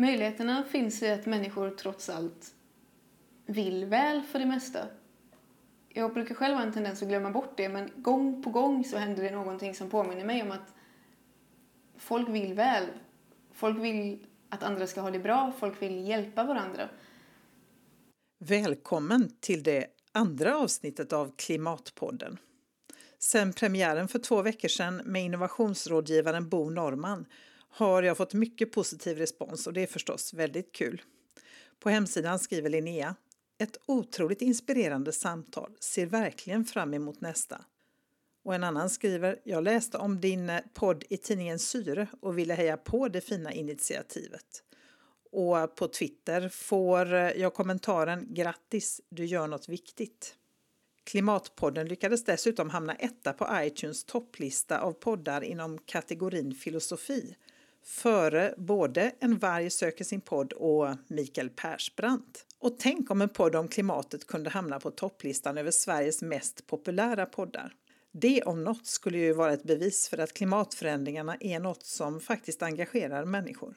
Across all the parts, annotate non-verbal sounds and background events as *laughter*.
Möjligheterna finns i att människor trots allt vill väl för det mesta. Jag brukar själv ha en tendens att glömma bort det men gång på gång så händer det någonting som påminner mig om att folk vill väl. Folk vill att andra ska ha det bra, folk vill hjälpa varandra. Välkommen till det andra avsnittet av Klimatpodden. Sen premiären för två veckor sedan med innovationsrådgivaren Bo Norman har jag fått mycket positiv respons och det är förstås väldigt kul. På hemsidan skriver Linnea ett otroligt inspirerande samtal, ser verkligen fram emot nästa. Och en annan skriver, jag läste om din eh, podd i tidningen Syre och ville heja på det fina initiativet. Och på Twitter får jag kommentaren grattis, du gör något viktigt. Klimatpodden lyckades dessutom hamna etta på iTunes topplista av poddar inom kategorin filosofi före både En varg söker sin podd och Mikael Persbrandt. Och tänk om en podd om klimatet kunde hamna på topplistan över Sveriges mest populära poddar. Det om något skulle ju vara ett bevis för att klimatförändringarna är något som faktiskt engagerar människor.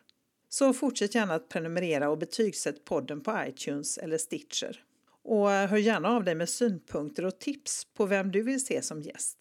Så fortsätt gärna att prenumerera och betygsätt podden på iTunes eller Stitcher. Och eh, hör gärna av dig med synpunkter och tips på vem du vill se som gäst.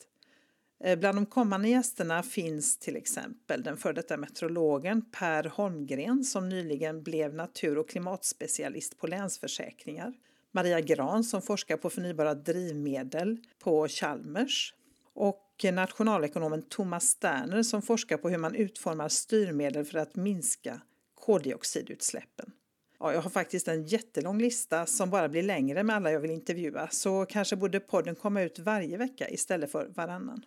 Eh, bland de kommande gästerna finns till exempel den före detta meteorologen Per Holmgren som nyligen blev natur och klimatspecialist på Länsförsäkringar. Maria Gran som forskar på förnybara drivmedel på Chalmers och nationalekonomen Thomas Sterner som forskar på hur man utformar styrmedel för att minska koldioxidutsläppen. Ja, jag har faktiskt en jättelång lista som bara blir längre med alla jag vill intervjua så kanske borde podden komma ut varje vecka istället för varannan.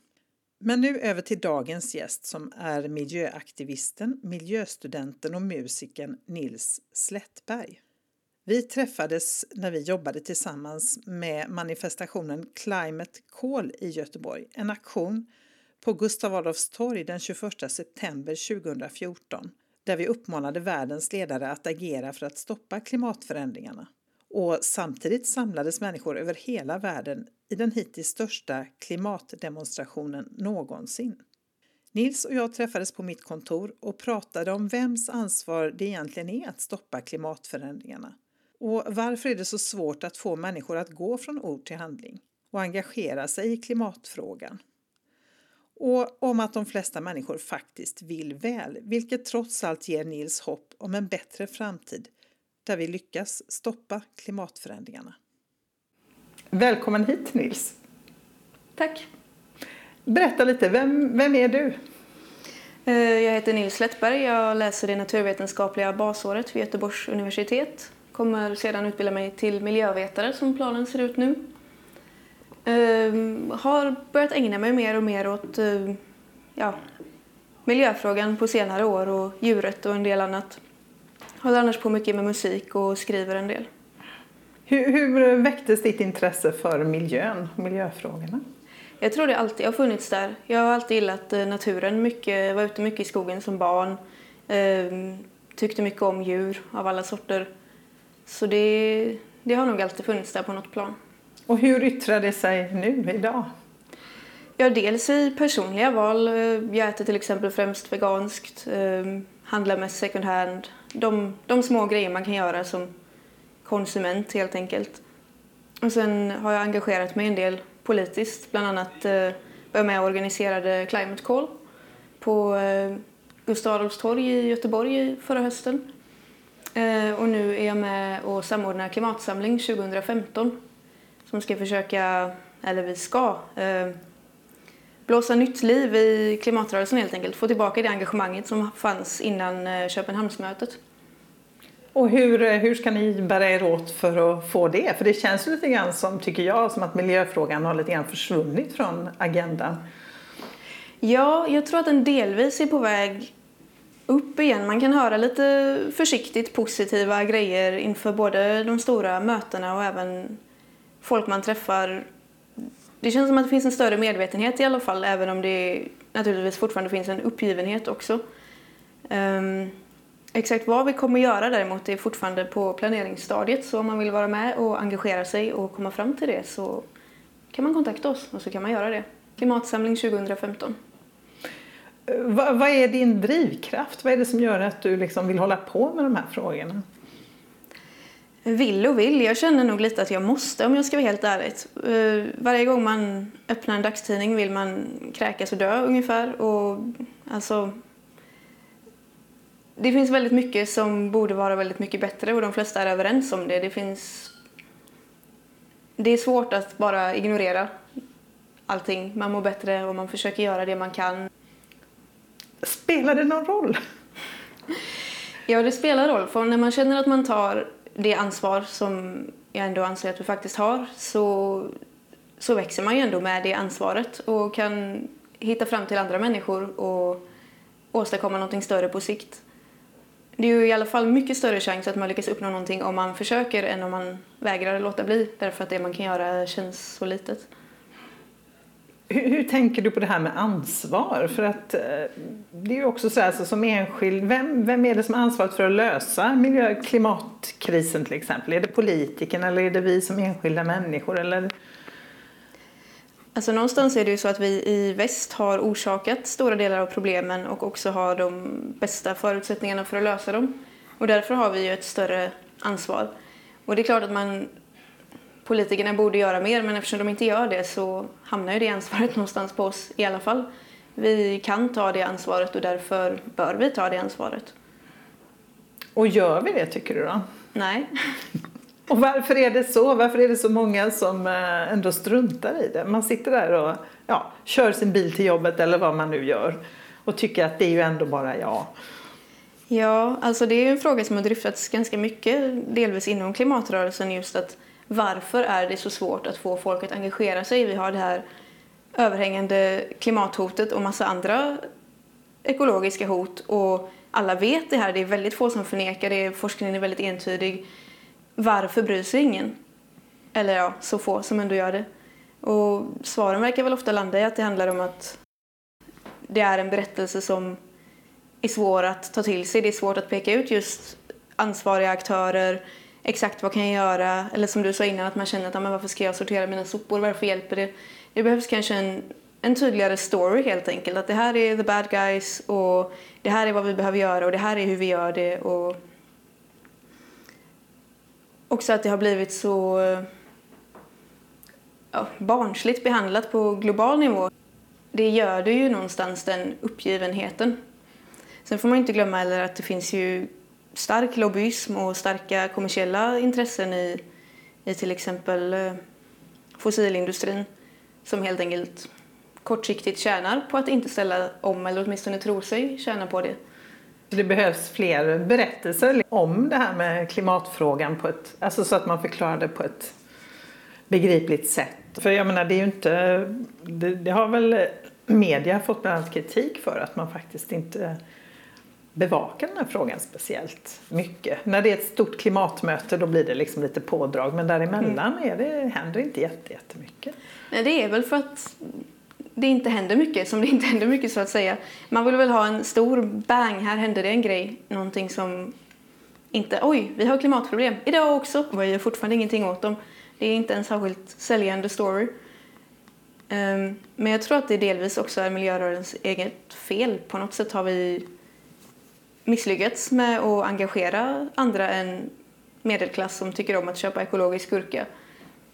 Men nu över till dagens gäst som är miljöaktivisten, miljöstudenten och musikern Nils Slättberg. Vi träffades när vi jobbade tillsammans med manifestationen Climate Call i Göteborg, en aktion på Gustav Adolfs torg den 21 september 2014 där vi uppmanade världens ledare att agera för att stoppa klimatförändringarna. Och samtidigt samlades människor över hela världen i den hittills största klimatdemonstrationen någonsin. Nils och jag träffades på mitt kontor och pratade om vems ansvar det egentligen är att stoppa klimatförändringarna. Och varför är det så svårt att få människor att gå från ord till handling och engagera sig i klimatfrågan? Och om att de flesta människor faktiskt vill väl, vilket trots allt ger Nils hopp om en bättre framtid där vi lyckas stoppa klimatförändringarna. Välkommen hit Nils! Tack! Berätta lite, vem, vem är du? Eh, jag heter Nils Slättberg, jag läser det naturvetenskapliga basåret vid Göteborgs universitet. Kommer sedan utbilda mig till miljövetare som planen ser ut nu. Uh, har börjat ägna mig mer och mer åt uh, ja, miljöfrågan på senare år och djuret och en del annat. Håller annars på mycket med musik och skriver en del. Hur, hur väcktes ditt intresse för miljön, miljöfrågorna? Jag tror det alltid har funnits där. Jag har alltid gillat eh, naturen mycket, var ute mycket i skogen som barn. Eh, tyckte mycket om djur av alla sorter. Så det, det har nog alltid funnits där på något plan. Och hur yttrar det sig nu idag? Ja, dels i personliga val. Jag äter till exempel främst veganskt, eh, handlar mest second hand. De, de små grejer man kan göra som konsument helt enkelt. Och sen har jag engagerat mig en del politiskt, bland annat eh, var jag med och organiserade Climate Call på eh, Gustav Adolfs torg i Göteborg förra hösten. Eh, och nu är jag med och samordnar Klimatsamling 2015 som ska försöka, eller vi ska, eh, blåsa nytt liv i klimatrörelsen helt enkelt. Få tillbaka det engagemanget som fanns innan eh, Köpenhamnsmötet. Och hur, eh, hur ska ni bära er åt för att få det? För det känns lite grann som, tycker jag, som att miljöfrågan har lite grann försvunnit från agendan. Ja, jag tror att den delvis är på väg upp igen. Man kan höra lite försiktigt positiva grejer inför både de stora mötena och även folk man träffar. Det känns som att det finns en större medvetenhet i alla fall, även om det naturligtvis fortfarande finns en uppgivenhet också. Um, Exakt vad vi kommer göra däremot är fortfarande på planeringsstadiet så om man vill vara med och engagera sig och komma fram till det så kan man kontakta oss och så kan man göra det. Klimatsamling 2015. Vad, vad är din drivkraft? Vad är det som gör att du liksom vill hålla på med de här frågorna? Vill och vill. Jag känner nog lite att jag måste om jag ska vara helt ärlig. Uh, varje gång man öppnar en dagstidning vill man kräkas och dö ungefär. Och, alltså, det finns väldigt mycket som borde vara väldigt mycket bättre och de flesta är överens om det. Det finns... Det är svårt att bara ignorera allting. Man mår bättre och man försöker göra det man kan. Spelar det någon roll? Ja, det spelar roll. För när man känner att man tar det ansvar som jag ändå anser att vi faktiskt har så, så växer man ju ändå med det ansvaret och kan hitta fram till andra människor och åstadkomma någonting större på sikt. Det är ju i alla fall mycket större chans att man lyckas uppnå någonting om man försöker än om man vägrar låta bli därför att det man kan göra känns så litet. Hur, hur, tänker du på det här med ansvar? För att eh, det är ju också så här, alltså, som enskild, vem, vem är det som har ansvaret för att lösa miljö klimatkrisen till exempel? Är det politikerna eller är det vi som enskilda människor? Eller? Alltså någonstans är det ju så att vi i väst har orsakat stora delar av problemen och också har de bästa förutsättningarna för att lösa dem. Och därför har vi ju ett större ansvar. Och det är klart att man politikerna borde göra mer men eftersom de inte gör det så hamnar ju det ansvaret *laughs* någonstans på oss i alla fall. Vi kan ta det ansvaret och därför bör vi ta det ansvaret. Och gör vi det tycker du då? Nej. *laughs* Och varför är det så? Varför är det så många som eh, ändå struntar i det? Man sitter där och ja, kör sin bil till jobbet eller vad man nu gör och tycker att det är ju ändå bara jag. Ja, alltså det är en fråga som har dryftats ganska mycket, delvis inom klimatrörelsen, just att varför är det så svårt att få folk att engagera sig? Vi har det här överhängande klimathotet och massa andra ekologiska hot och alla vet det här. Det är väldigt få som förnekar det. Forskningen är väldigt entydig. Varför bryr sig ingen? Eller ja, så få som ändå gör det. Och svaren verkar väl ofta landa i att det handlar om att det är en berättelse som är svår att ta till sig. Det är svårt att peka ut just ansvariga aktörer, exakt vad kan jag göra? Eller som du sa innan, att man känner att men varför ska jag sortera mina sopor? Varför hjälper det? Det behövs kanske en, en tydligare story helt enkelt. Att det här är the bad guys och det här är vad vi behöver göra och det här är hur vi gör det. Och också att det har blivit så ja, barnsligt behandlat på global nivå. Det gör det ju någonstans den uppgivenheten. Sen får man inte glömma heller att det finns ju stark lobbyism och starka kommersiella intressen i, i till exempel eh, fossilindustrin som helt enkelt kortsiktigt tjänar på att inte ställa om eller åtminstone tror sig tjäna på det. Det behövs fler berättelser om det här med klimatfrågan på ett, alltså så att man förklarar det på ett begripligt sätt. För jag menar, det är inte, det, det har väl media fått bland annat kritik för att man faktiskt inte bevaka den här frågan speciellt mycket. När det är ett stort klimatmöte då blir det liksom lite pådrag men däremellan mm. är det, händer inte jättemycket. Nej, det är väl för att det inte händer mycket som det inte händer mycket så att säga. Man vill väl ha en stor bang, här händer det en grej, någonting som inte, oj, vi har klimatproblem idag också och vi gör fortfarande ingenting åt dem. Det är inte en särskilt säljande story. Um, men jag tror att det delvis också är miljörörelsens eget fel. På något sätt har vi misslyckats med att engagera andra än medelklass som tycker om att köpa ekologisk gurka.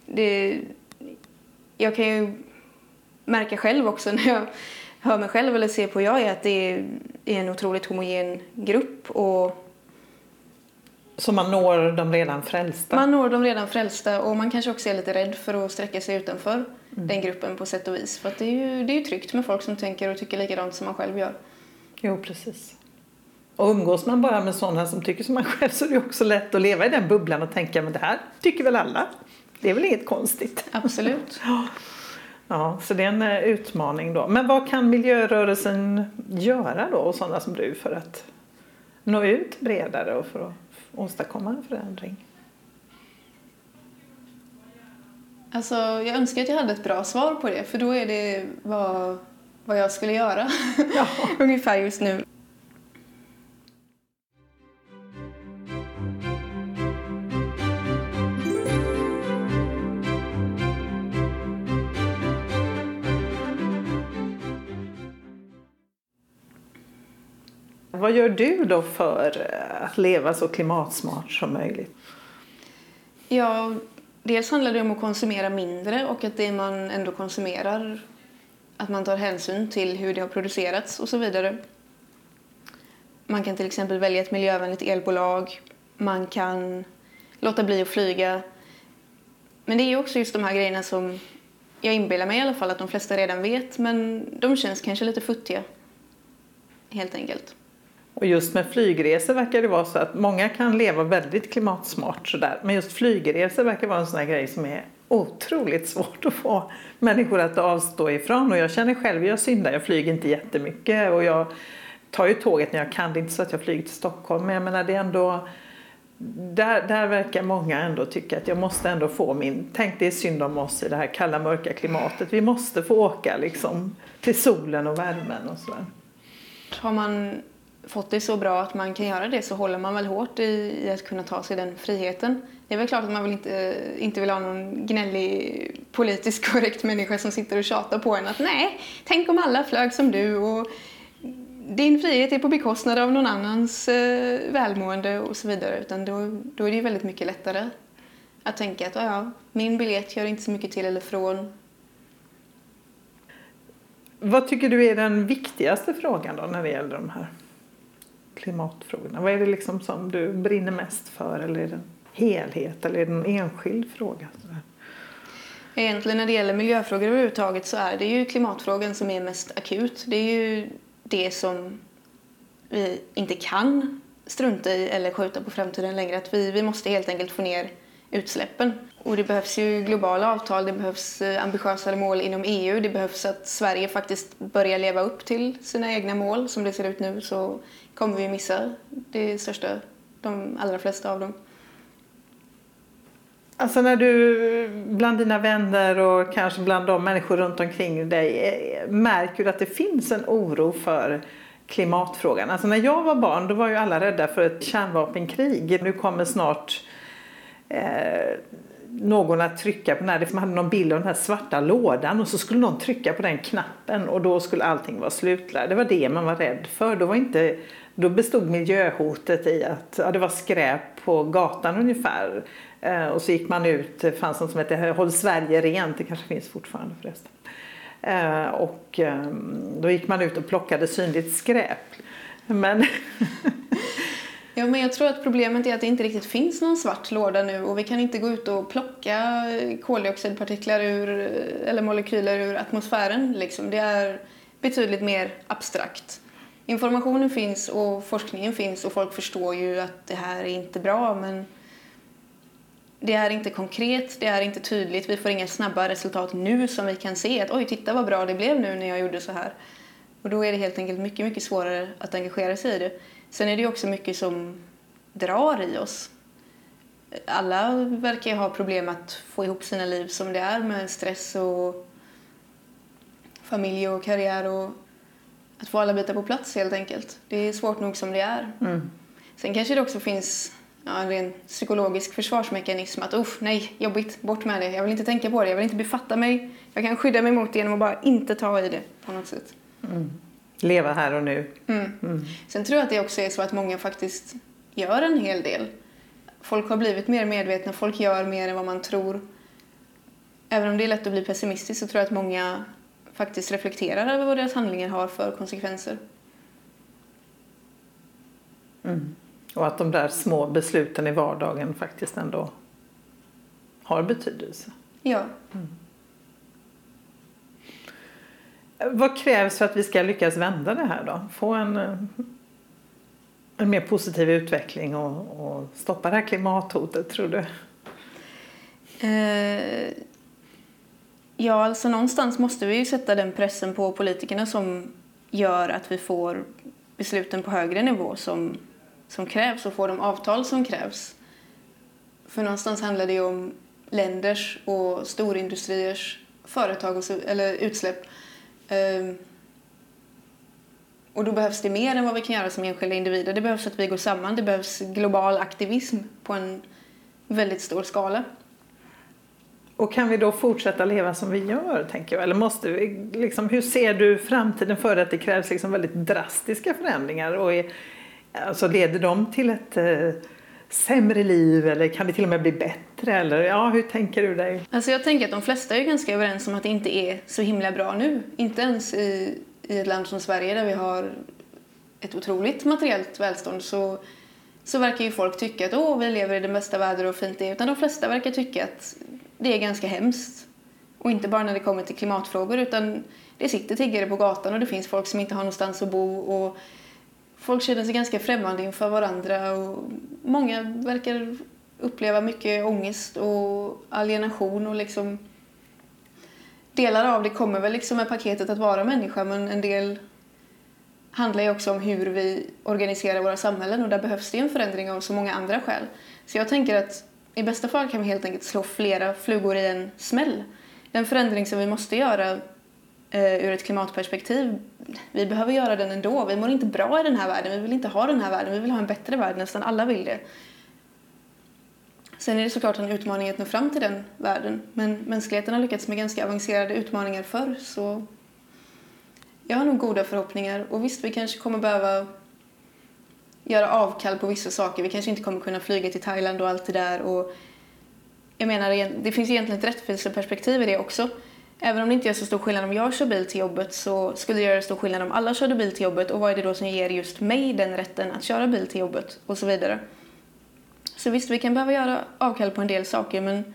Det, jag kan ju märka själv också när jag hör mig själv eller ser på hur jag är att det är en otroligt homogen grupp. Och så man når de redan frälsta? Man når de redan frälsta och man kanske också är lite rädd för att sträcka sig utanför mm. den gruppen på sätt och vis. För det är, ju, det är ju tryggt med folk som tänker och tycker likadant som man själv gör. Jo, precis. Och umgås man bara med sådana som tycker som man själv så är det också lätt att leva i den bubblan och tänka men det här tycker väl alla. Det är väl inget konstigt. Absolut. Ja, så det är en eh, utmaning då. Men vad kan miljörörelsen göra då och sådana som du för att nå ut bredare och för att åstadkomma en förändring? Alltså, jag önskar att jag hade ett bra svar på det för då är det vad, vad jag skulle göra ja. *laughs* ungefär just nu. Vad gör du då för eh, att leva så klimatsmart som möjligt? Ja, dels handlar det om att konsumera mindre och att det man ändå konsumerar att man tar hänsyn till hur det har producerats och så vidare. Man kan till exempel välja ett miljövänligt elbolag. Man kan låta bli att flyga. Men det är också just de här grejerna som jag inbillar mig i alla fall att de flesta redan vet men de känns kanske lite futtiga. Helt enkelt. Och just med flygresor verkar det vara så att många kan leva väldigt klimatsmart sådär. Men just flygresor verkar vara en sån här grej som är otroligt svårt att få människor att avstå ifrån. Och jag känner själv, jag syndar, jag flyger inte jättemycket och jag tar ju tåget när jag kan. Det är inte så att jag flyger till Stockholm men jag menar det är ändå där, där verkar många ändå tycka att jag måste ändå få min... Tänk det är synd om oss i det här kalla mörka klimatet. Vi måste få åka liksom till solen och värmen och sådär. Har man fått det så bra att man kan göra det så håller man väl hårt i, i att kunna ta sig den friheten. Det är väl klart att man vill inte, inte vill ha någon gnällig politiskt korrekt människa som sitter och tjatar på en att nej, tänk om alla flög som du och din frihet är på bekostnad av någon annans eh, välmående och så vidare. Utan då, då är det ju väldigt mycket lättare att tänka att ja, min biljett gör inte så mycket till eller från. Vad tycker du är den viktigaste frågan då när det gäller de här klimatfrågorna? Vad är det liksom som du brinner mest för? Eller är det en helhet eller är det en enskild fråga? Egentligen när det gäller miljöfrågor överhuvudtaget så är det ju klimatfrågan som är mest akut. Det är ju det som vi inte kan strunta i eller skjuta på framtiden längre. Att vi, vi måste helt enkelt få ner utsläppen. Och det behövs ju globala avtal, det behövs eh, ambitiösare mål inom EU, det behövs att Sverige faktiskt börjar leva upp till sina egna mål. Som det ser ut nu så kommer vi missa det största, de allra flesta av dem. Alltså när du bland dina vänner och kanske bland de människor runt omkring dig eh, märker du att det finns en oro för klimatfrågan. Alltså när jag var barn då var ju alla rädda för ett kärnvapenkrig. Nu kommer snart eh, någon att trycka på den här, man hade någon bild av den här svarta lådan och så skulle någon trycka på den knappen och då skulle allting vara slutlärt. Det var det man var rädd för. Då, var inte, då bestod miljöhotet i att ja, det var skräp på gatan ungefär. Eh, och så gick man ut, det fanns något som hette Håll Sverige rent, det kanske finns fortfarande förresten. Eh, och eh, då gick man ut och plockade synligt skräp. Men *laughs* Ja, men jag tror att problemet är att det inte riktigt finns någon svart låda nu och vi kan inte gå ut och plocka koldioxidpartiklar ur, eller molekyler ur atmosfären. Liksom. Det är betydligt mer abstrakt. Informationen finns och forskningen finns och folk förstår ju att det här är inte bra men det är inte konkret, det är inte tydligt, vi får inga snabba resultat nu som vi kan se att oj, titta vad bra det blev nu när jag gjorde så här. Och då är det helt enkelt mycket, mycket svårare att engagera sig i det. Sen är det också mycket som drar i oss. Alla verkar ha problem att få ihop sina liv som det är med stress och familj och karriär och att få alla bitar på plats helt enkelt. Det är svårt nog som det är. Mm. Sen kanske det också finns ja, en ren psykologisk försvarsmekanism att usch, nej, jobbigt, bort med det. Jag vill inte tänka på det, jag vill inte befatta mig. Jag kan skydda mig mot det genom att bara inte ta i det på något sätt. Mm. Leva här och nu. Mm. Mm. Sen tror jag att det också är så att många faktiskt gör en hel del. Folk har blivit mer medvetna, folk gör mer än vad man tror. Även om det är lätt att bli pessimistisk så tror jag att många faktiskt reflekterar över vad deras handlingar har för konsekvenser. Mm. Och att de där små besluten i vardagen faktiskt ändå har betydelse. Ja. Mm. Vad krävs för att vi ska lyckas vända det här då? Få en, eh, en mer positiv utveckling och, och stoppa det här klimathotet, tror du? Eh, ja, alltså någonstans måste vi ju sätta den pressen på politikerna som gör att vi får besluten på högre nivå som, som krävs och får de avtal som krävs. För någonstans handlar det ju om länders och storindustriers företag och så, eller utsläpp Ehm, och då behövs det mer än vad vi kan göra som enskilda individer. Det behövs att vi går samman. Det behövs global aktivism på en väldigt stor skala. Och kan vi då fortsätta leva som vi gör, tänker jag? Eller måste vi, liksom, hur ser du framtiden för att det krävs liksom väldigt drastiska förändringar? Och är, alltså, leder de till ett eh, sämre liv eller kan det till och med bli bättre? Eller, ja, hur tänker du dig? Alltså jag tänker att de flesta är ganska överens om att det inte är så himla bra nu. Inte ens i, i ett land som Sverige där vi har ett otroligt materiellt välstånd så, så verkar ju folk tycka att Åh, vi lever i det bästa väder och fint det är. Utan de flesta verkar tycka att det är ganska hemskt. Och inte bara när det kommer till klimatfrågor utan det sitter tiggare på gatan och det finns folk som inte har någonstans att bo och folk känner sig ganska främmande inför varandra och många verkar uppleva mycket ångest och alienation och liksom delar av det kommer väl liksom med paketet att vara människa men en del handlar ju också om hur vi organiserar våra samhällen och där behövs det en förändring av så många andra skäl. Så jag tänker att i bästa fall kan vi helt enkelt slå flera flugor i en smäll. Den förändring som vi måste göra Eh, ur ett klimatperspektiv, vi behöver göra den ändå. Vi mår inte bra i den här världen, vi vill inte ha den här världen, vi vill ha en bättre värld, nästan alla vill det. Sen är det såklart en utmaning att nå fram till den världen, men mänskligheten har lyckats med ganska avancerade utmaningar förr, så jag har nog goda förhoppningar. Och visst, vi kanske kommer behöva göra avkall på vissa saker. Vi kanske inte kommer kunna flyga till Thailand och allt det där. Och jag menar, det finns egentligen ett rättviseperspektiv i det också. Även om det inte gör så stor skillnad om jag kör bil till jobbet så skulle det göra stor skillnad om alla körde bil till jobbet och vad är det då som ger just mig den rätten att köra bil till jobbet och så vidare. Så visst, vi kan behöva göra avkall på en del saker men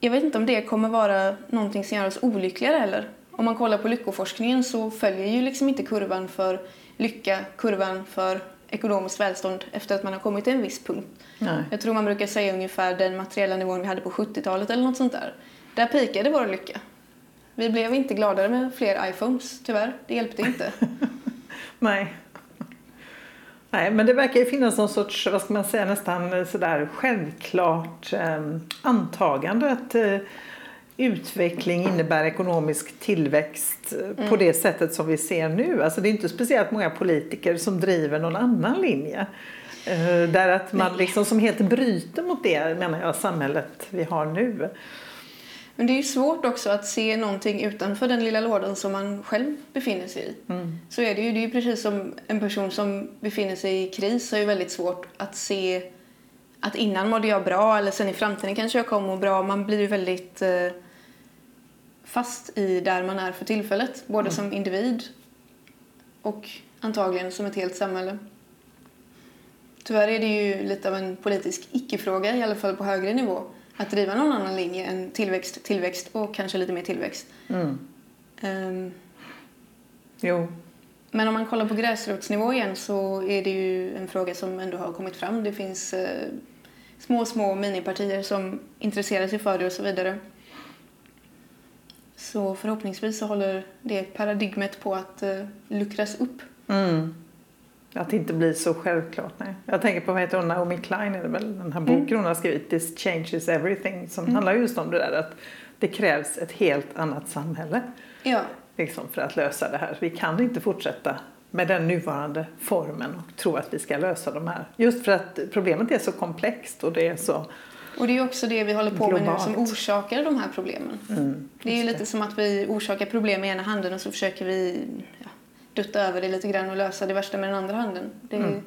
jag vet inte om det kommer vara någonting som gör oss olyckligare heller. Om man kollar på lyckoforskningen så följer ju liksom inte kurvan för lycka kurvan för ekonomiskt välstånd efter att man har kommit till en viss punkt. Nej. Jag tror man brukar säga ungefär den materiella nivån vi hade på 70-talet eller något sånt där. Där pikade vår lycka. Vi blev inte gladare med fler iPhones, tyvärr. Det hjälpte inte. *laughs* Nej. Nej, men det verkar ju finnas någon sorts, vad ska man säga, nästan sådär självklart eh, antagande att eh, utveckling innebär ekonomisk tillväxt mm. på det sättet som vi ser nu. Alltså det är inte speciellt många politiker som driver någon annan linje. Eh, där att man liksom som helt bryter mot det, menar jag, samhället vi har nu. Men det är ju svårt också att se någonting utanför den lilla lådan som man själv befinner sig i. Mm. Så är det ju. Det är ju precis som en person som befinner sig i kris har ju väldigt svårt att se att innan mådde jag bra eller sen i framtiden kanske jag kommer må bra. Man blir ju väldigt eh, fast i där man är för tillfället. Både mm. som individ och antagligen som ett helt samhälle. Tyvärr är det ju lite av en politisk icke-fråga, i alla fall på högre nivå, att driva någon annan linje än tillväxt, tillväxt och kanske lite mer tillväxt. Mm. Um, jo. Men om man kollar på gräsrotsnivå igen så är det ju en fråga som ändå har kommit fram. Det finns eh, små, små minipartier som intresserar sig för det och så vidare. Så förhoppningsvis så håller det paradigmet på att uh, luckras upp. Mm. Att det inte blir så självklart. Nej. Jag tänker på vad heter hon, Naomi Klein är det väl, den här boken mm. hon har skrivit, This changes everything, som mm. handlar just om det där att det krävs ett helt annat samhälle ja. liksom, för att lösa det här. Vi kan inte fortsätta med den nuvarande formen och tro att vi ska lösa de här. Just för att problemet är så komplext och det är så och det är också det vi håller på med Globalt. nu som orsakar de här problemen. Mm, det är ju lite som att vi orsakar problem med ena handen och så försöker vi ja, dutta över det lite grann och lösa det värsta med den andra handen. Det, mm.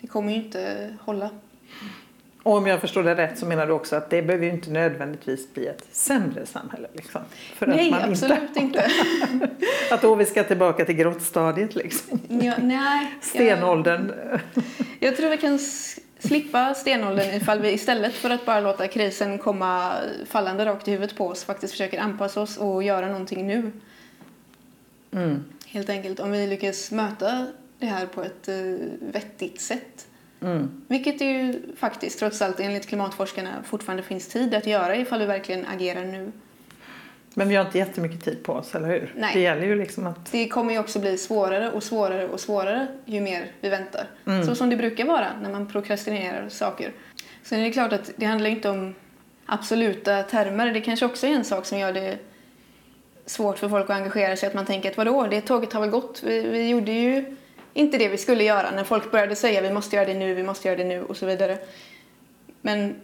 det kommer ju inte hålla. Och om jag förstår det rätt så menar du också att det behöver ju inte nödvändigtvis bli ett sämre samhälle? Liksom, för nej, *laughs* att man absolut inte. att då vi ska tillbaka till grottstadiet liksom? Ja, nej. *laughs* Stenåldern? Jag, jag tror vi kan slippa stenåldern ifall vi istället för att bara låta krisen komma fallande rakt i huvudet på oss faktiskt försöker anpassa oss och göra någonting nu. Mm. Helt enkelt om vi lyckas möta det här på ett uh, vettigt sätt. Mm. Vilket ju faktiskt trots allt enligt klimatforskarna fortfarande finns tid att göra ifall vi verkligen agerar nu. Men vi har inte jättemycket tid på oss, eller hur? Nej. Det gäller ju liksom att... Det kommer ju också bli svårare och svårare och svårare ju mer vi väntar. Mm. Så som det brukar vara när man prokrastinerar saker. Sen är det klart att det handlar inte om absoluta termer. Det kanske också är en sak som gör det svårt för folk att engagera sig. Att man tänker att vadå, det tåget har väl gått. Vi, vi gjorde ju inte det vi skulle göra när folk började säga vi måste göra det nu, vi måste göra det nu och så vidare. Men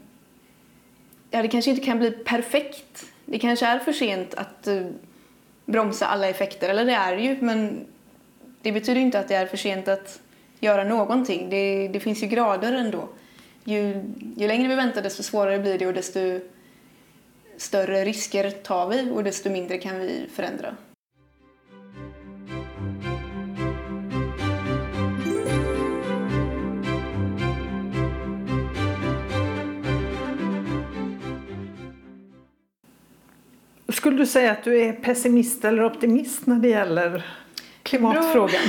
ja, det kanske inte kan bli perfekt. Det kanske är för sent att uh, bromsa alla effekter, eller det är det ju, men det betyder inte att det är för sent att göra någonting. Det, det finns ju grader ändå. Ju, ju längre vi väntar desto svårare blir det och desto större risker tar vi och desto mindre kan vi förändra. Skulle du säga att du är pessimist eller optimist när det gäller klimatfrågan?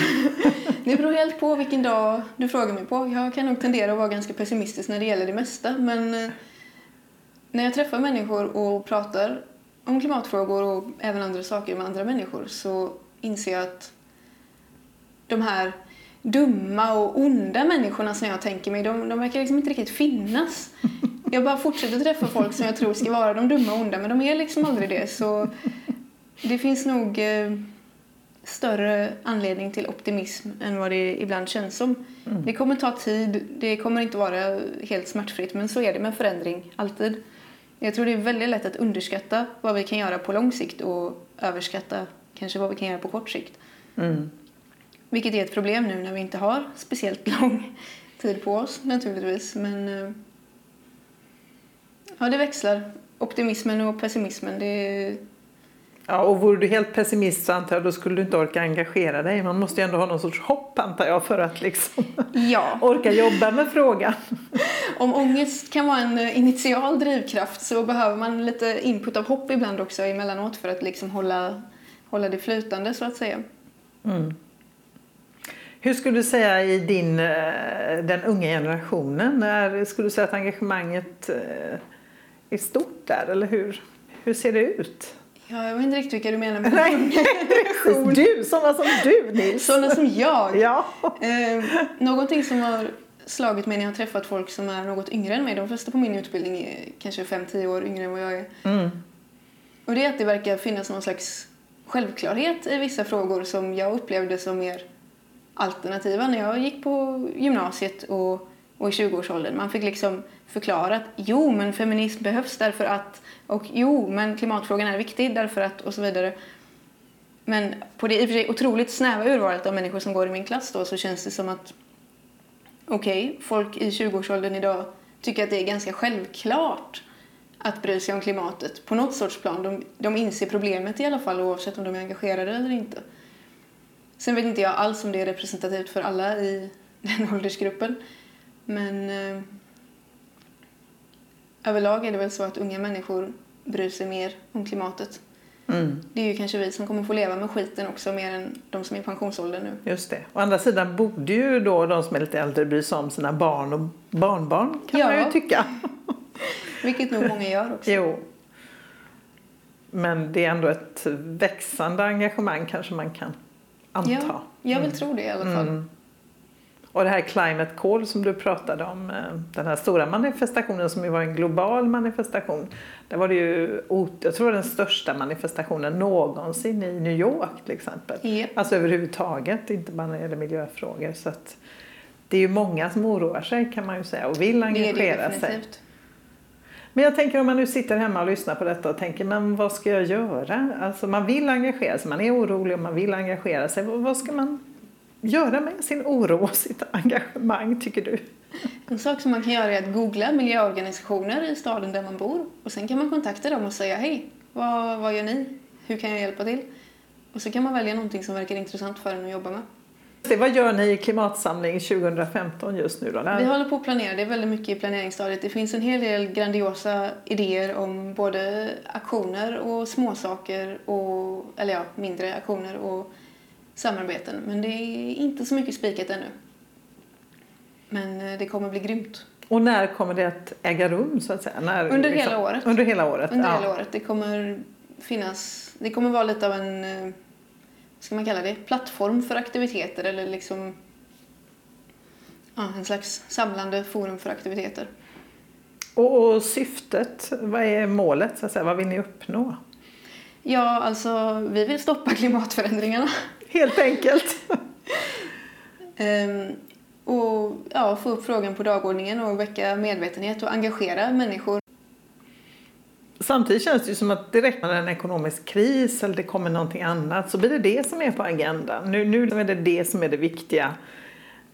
Det beror *laughs* helt på vilken dag du frågar mig på. Jag kan nog tendera att vara ganska pessimistisk när det gäller det mesta. Men eh, när jag träffar människor och pratar om klimatfrågor och även andra saker med andra människor så inser jag att de här dumma och onda människorna som jag tänker mig, de, de verkar liksom inte riktigt finnas. *laughs* Jag bara fortsätter träffa folk som jag tror ska vara de dumma och onda, men de är liksom aldrig det. Så det finns nog eh, större anledning till optimism än vad det ibland känns som. Mm. Det kommer ta tid, det kommer inte vara helt smärtfritt, men så är det med förändring, alltid. Jag tror det är väldigt lätt att underskatta vad vi kan göra på lång sikt och överskatta kanske vad vi kan göra på kort sikt. Mm. Vilket är ett problem nu när vi inte har speciellt *laughs* lång tid på oss naturligtvis. Men eh, ja, det växlar. Optimismen och pessimismen, det Ja, och vore du helt pessimist så antar jag då skulle du inte orka engagera dig. Man måste ju ändå ha någon sorts hopp antar jag för att liksom *laughs* ja. *laughs* orka jobba med frågan. *laughs* Om ångest kan vara en eh, initial drivkraft så behöver man lite input av hopp ibland också emellanåt för att liksom hålla, hålla det flytande så att säga. Mm. Hur skulle du säga i din, eh, den unga generationen, när skulle du säga att engagemanget eh, är stort där eller hur, hur ser det ut? Ja, jag vet inte riktigt vilka du menar med Nej, *laughs* du, sådana som du Nils. Sådana som jag. Ja. Eh, någonting som har slagit mig när jag har träffat folk som är något yngre än mig. De flesta på min utbildning är kanske 5-10 år yngre än vad jag är. Mm. Och det är att det verkar finnas någon slags självklarhet i vissa frågor som jag upplevde som mer alternativa när jag gick på gymnasiet och, och i 20-årsåldern. Man fick liksom förklara att jo, men feminism behövs därför att och jo, men klimatfrågan är viktig därför att och så vidare. Men på det i och för sig otroligt snäva urvalet av människor som går i min klass då så känns det som att okej, okay, folk i 20-årsåldern idag tycker att det är ganska självklart att bry sig om klimatet på något sorts plan. De, de inser problemet i alla fall oavsett om de är engagerade eller inte. Sen vet inte jag alls om det är representativt för alla i den *laughs* åldersgruppen. Men eh, överlag är det väl så att unga människor bryr sig mer om klimatet. Mm. Det är ju kanske vi som kommer få leva med skiten också mer än de som är i pensionsåldern nu. Just det. Å andra sidan borde ju då de som är lite äldre bry sig om sina barn och barnbarn kan ja. man ju tycka. *laughs* Vilket nog många gör också. Jo. Men det är ändå ett växande engagemang kanske man kan anta. Ja, jag vill mm. tro det i alla fall. Mm. Och det här Climate Call som du pratade om, eh, den här stora manifestationen som ju var en global manifestation. Där var det ju, jag tror den största manifestationen någonsin i New York till exempel. Yep. Alltså överhuvudtaget, inte bara när det gäller miljöfrågor. Så att det är ju många som oroar sig kan man ju säga och vill engagera sig. Men jag tänker om man nu sitter hemma och lyssnar på detta och tänker, men vad ska jag göra? Alltså man vill engagera sig, man är orolig och man vill engagera sig. Vad ska man göra med sin oro och sitt engagemang, tycker du? En sak som man kan göra är att googla miljöorganisationer i staden där man bor. Och sen kan man kontakta dem och säga hej, vad, vad gör ni? Hur kan jag hjälpa till? Och så kan man välja någonting som verkar intressant för en att jobba med. Vad gör ni i Klimatsamling 2015 just nu då? Vi håller på att planera, det är väldigt mycket i planeringsstadiet. Det finns en hel del grandiosa idéer om både aktioner och småsaker, och, eller ja, mindre aktioner och samarbeten. Men det är inte så mycket spikat ännu. Men eh, det kommer bli grymt. Och när kommer det att äga rum så att säga? När, under liksom, hela året. Under hela året? Under ja. hela året. Det kommer finnas, det kommer vara lite av en, eh, vad ska man kalla det, plattform för aktiviteter eller liksom ja, en slags samlande forum för aktiviteter. Och, och syftet, vad är målet så att säga? Vad vill ni uppnå? Ja, alltså vi vill stoppa klimatförändringarna. Helt enkelt. um, och ja, få upp frågan på dagordningen och väcka medvetenhet och engagera människor. Samtidigt känns det ju som att direkt när det är en ekonomisk kris eller det kommer någonting annat så blir det det som är på agendan. Nu, nu är det det som är det viktiga.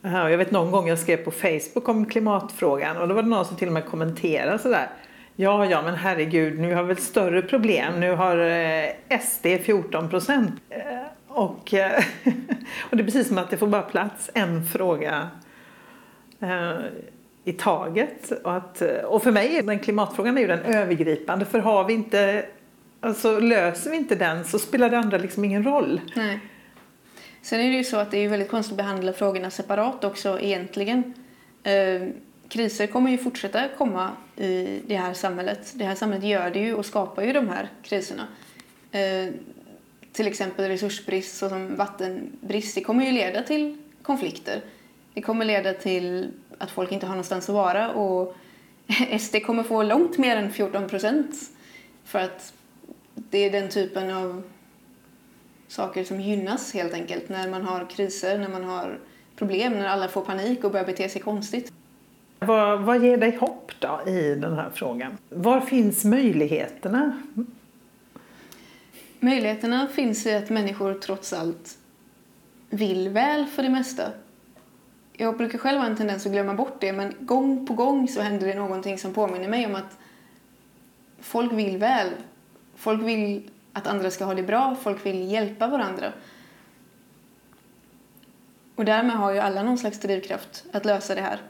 Jag vet någon gång jag skrev på Facebook om klimatfrågan och då var det någon som till och med kommenterade sådär. Ja, ja, men herregud, nu har vi ett större problem. Nu har eh, SD 14 procent. Och, eh, *laughs* och det är precis som att det får bara plats en fråga eh, i taget. Och, att, och för mig är den klimatfrågan är ju den övergripande. För har vi inte, alltså löser vi inte den så spelar det andra liksom ingen roll. Nej. Sen är det ju så att det är väldigt konstigt att behandla frågorna separat också egentligen. Eh, kriser kommer ju fortsätta komma i det här samhället. Det här samhället gör det ju och skapar ju de här kriserna. Eh, till exempel resursbrist såsom vattenbrist. Det kommer ju leda till konflikter. Det kommer leda till att folk inte har någonstans att vara och *laughs* SD kommer få långt mer än 14 procent för att det är den typen av saker som gynnas helt enkelt när man har kriser, när man har problem, när alla får panik och börjar bete sig konstigt. Vad, vad ger dig hopp då i den här frågan? Var finns möjligheterna? Möjligheterna finns i att människor trots allt vill väl för det mesta. Jag brukar själv ha en tendens att glömma bort det men gång på gång så händer det någonting som påminner mig om att folk vill väl. Folk vill att andra ska ha det bra, folk vill hjälpa varandra. Och därmed har ju alla någon slags drivkraft att lösa det här.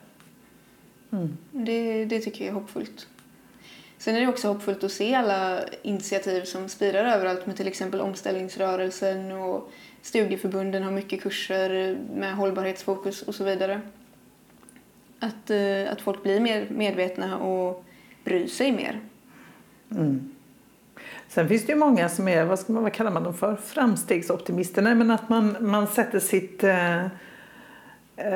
Mm. Det, det tycker jag är hoppfullt. Sen är det också hoppfullt att se alla initiativ som spirar överallt med till exempel omställningsrörelsen och studieförbunden har mycket kurser med hållbarhetsfokus och så vidare. Att, eh, att folk blir mer medvetna och bryr sig mer. Mm. Sen finns det ju många som är, vad, ska man, vad kallar man dem för, framstegsoptimister. Nej, men att man, man sätter sitt Eh,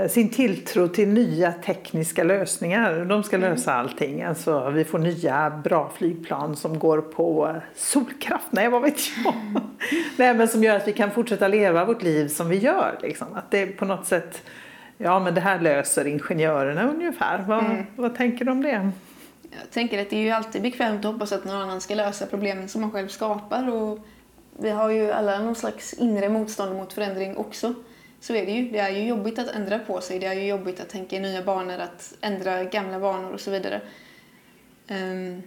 sin tilltro till nya tekniska lösningar. De ska mm. lösa allting. Alltså, vi får nya bra flygplan som går på solkraft. Nej, vad vet jag. *laughs* Nej, men som gör att vi kan fortsätta leva vårt liv som vi gör. Liksom. Att det på något sätt, ja men det här löser ingenjörerna ungefär. Vad, mm. vad tänker du om det? Jag tänker att det är ju alltid bekvämt att hoppas att någon annan ska lösa problemen som man själv skapar. Och vi har ju alla någon slags inre motstånd mot förändring också. Så är det ju. Det är ju jobbigt att ändra på sig. Det är ju jobbigt att tänka i nya banor, att ändra gamla vanor och så vidare. Um,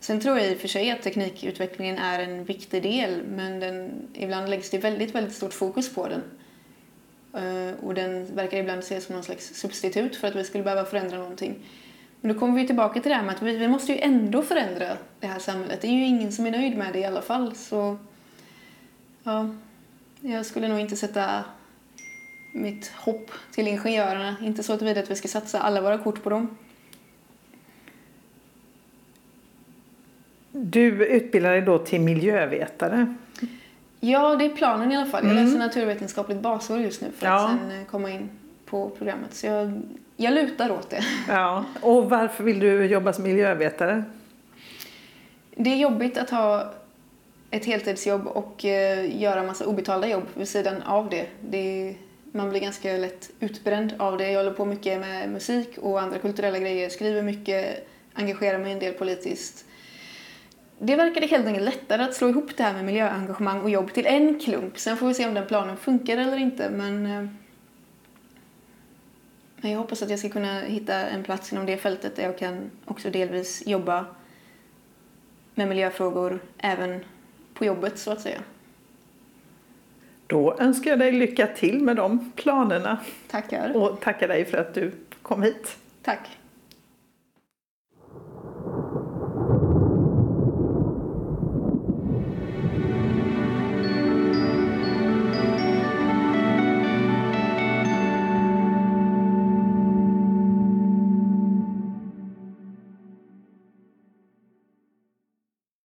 sen tror jag i och för sig att teknikutvecklingen är en viktig del men den, ibland läggs det väldigt, väldigt stort fokus på den. Uh, och den verkar ibland ses som någon slags substitut för att vi skulle behöva förändra någonting. Men då kommer vi tillbaka till det här med att vi, vi måste ju ändå förändra det här samhället. Det är ju ingen som är nöjd med det i alla fall. Så ja, jag skulle nog inte sätta mitt hopp till ingenjörerna. Inte så att vi ska satsa alla våra kort på dem. Du utbildar dig då till miljövetare. Ja, det är planen i alla fall. Jag mm. läser naturvetenskapligt basår just nu för ja. att sen eh, komma in på programmet. Så jag, jag lutar åt det. *laughs* Ja. Och varför vill du jobba som miljövetare? Det är jobbigt att ha ett heltidsjobb och uh, göra massa obetalda jobb vid sidan av det. Det är man blir ganska lätt utbränd av det. Jag håller på mycket med musik och andra kulturella grejer, skriver mycket, engagerar mig en del politiskt. Det verkade helt enkelt lättare att slå ihop det här med miljöengagemang och jobb till en klump. Sen får vi se om den planen funkar eller inte, men eh, Men jag hoppas att jag ska kunna hitta en plats inom det fältet där jag kan också delvis jobba med miljöfrågor även på jobbet så att säga. Då önskar jag dig lycka till med de planerna. Tackar. Och tackar dig för att du kom hit. Tack.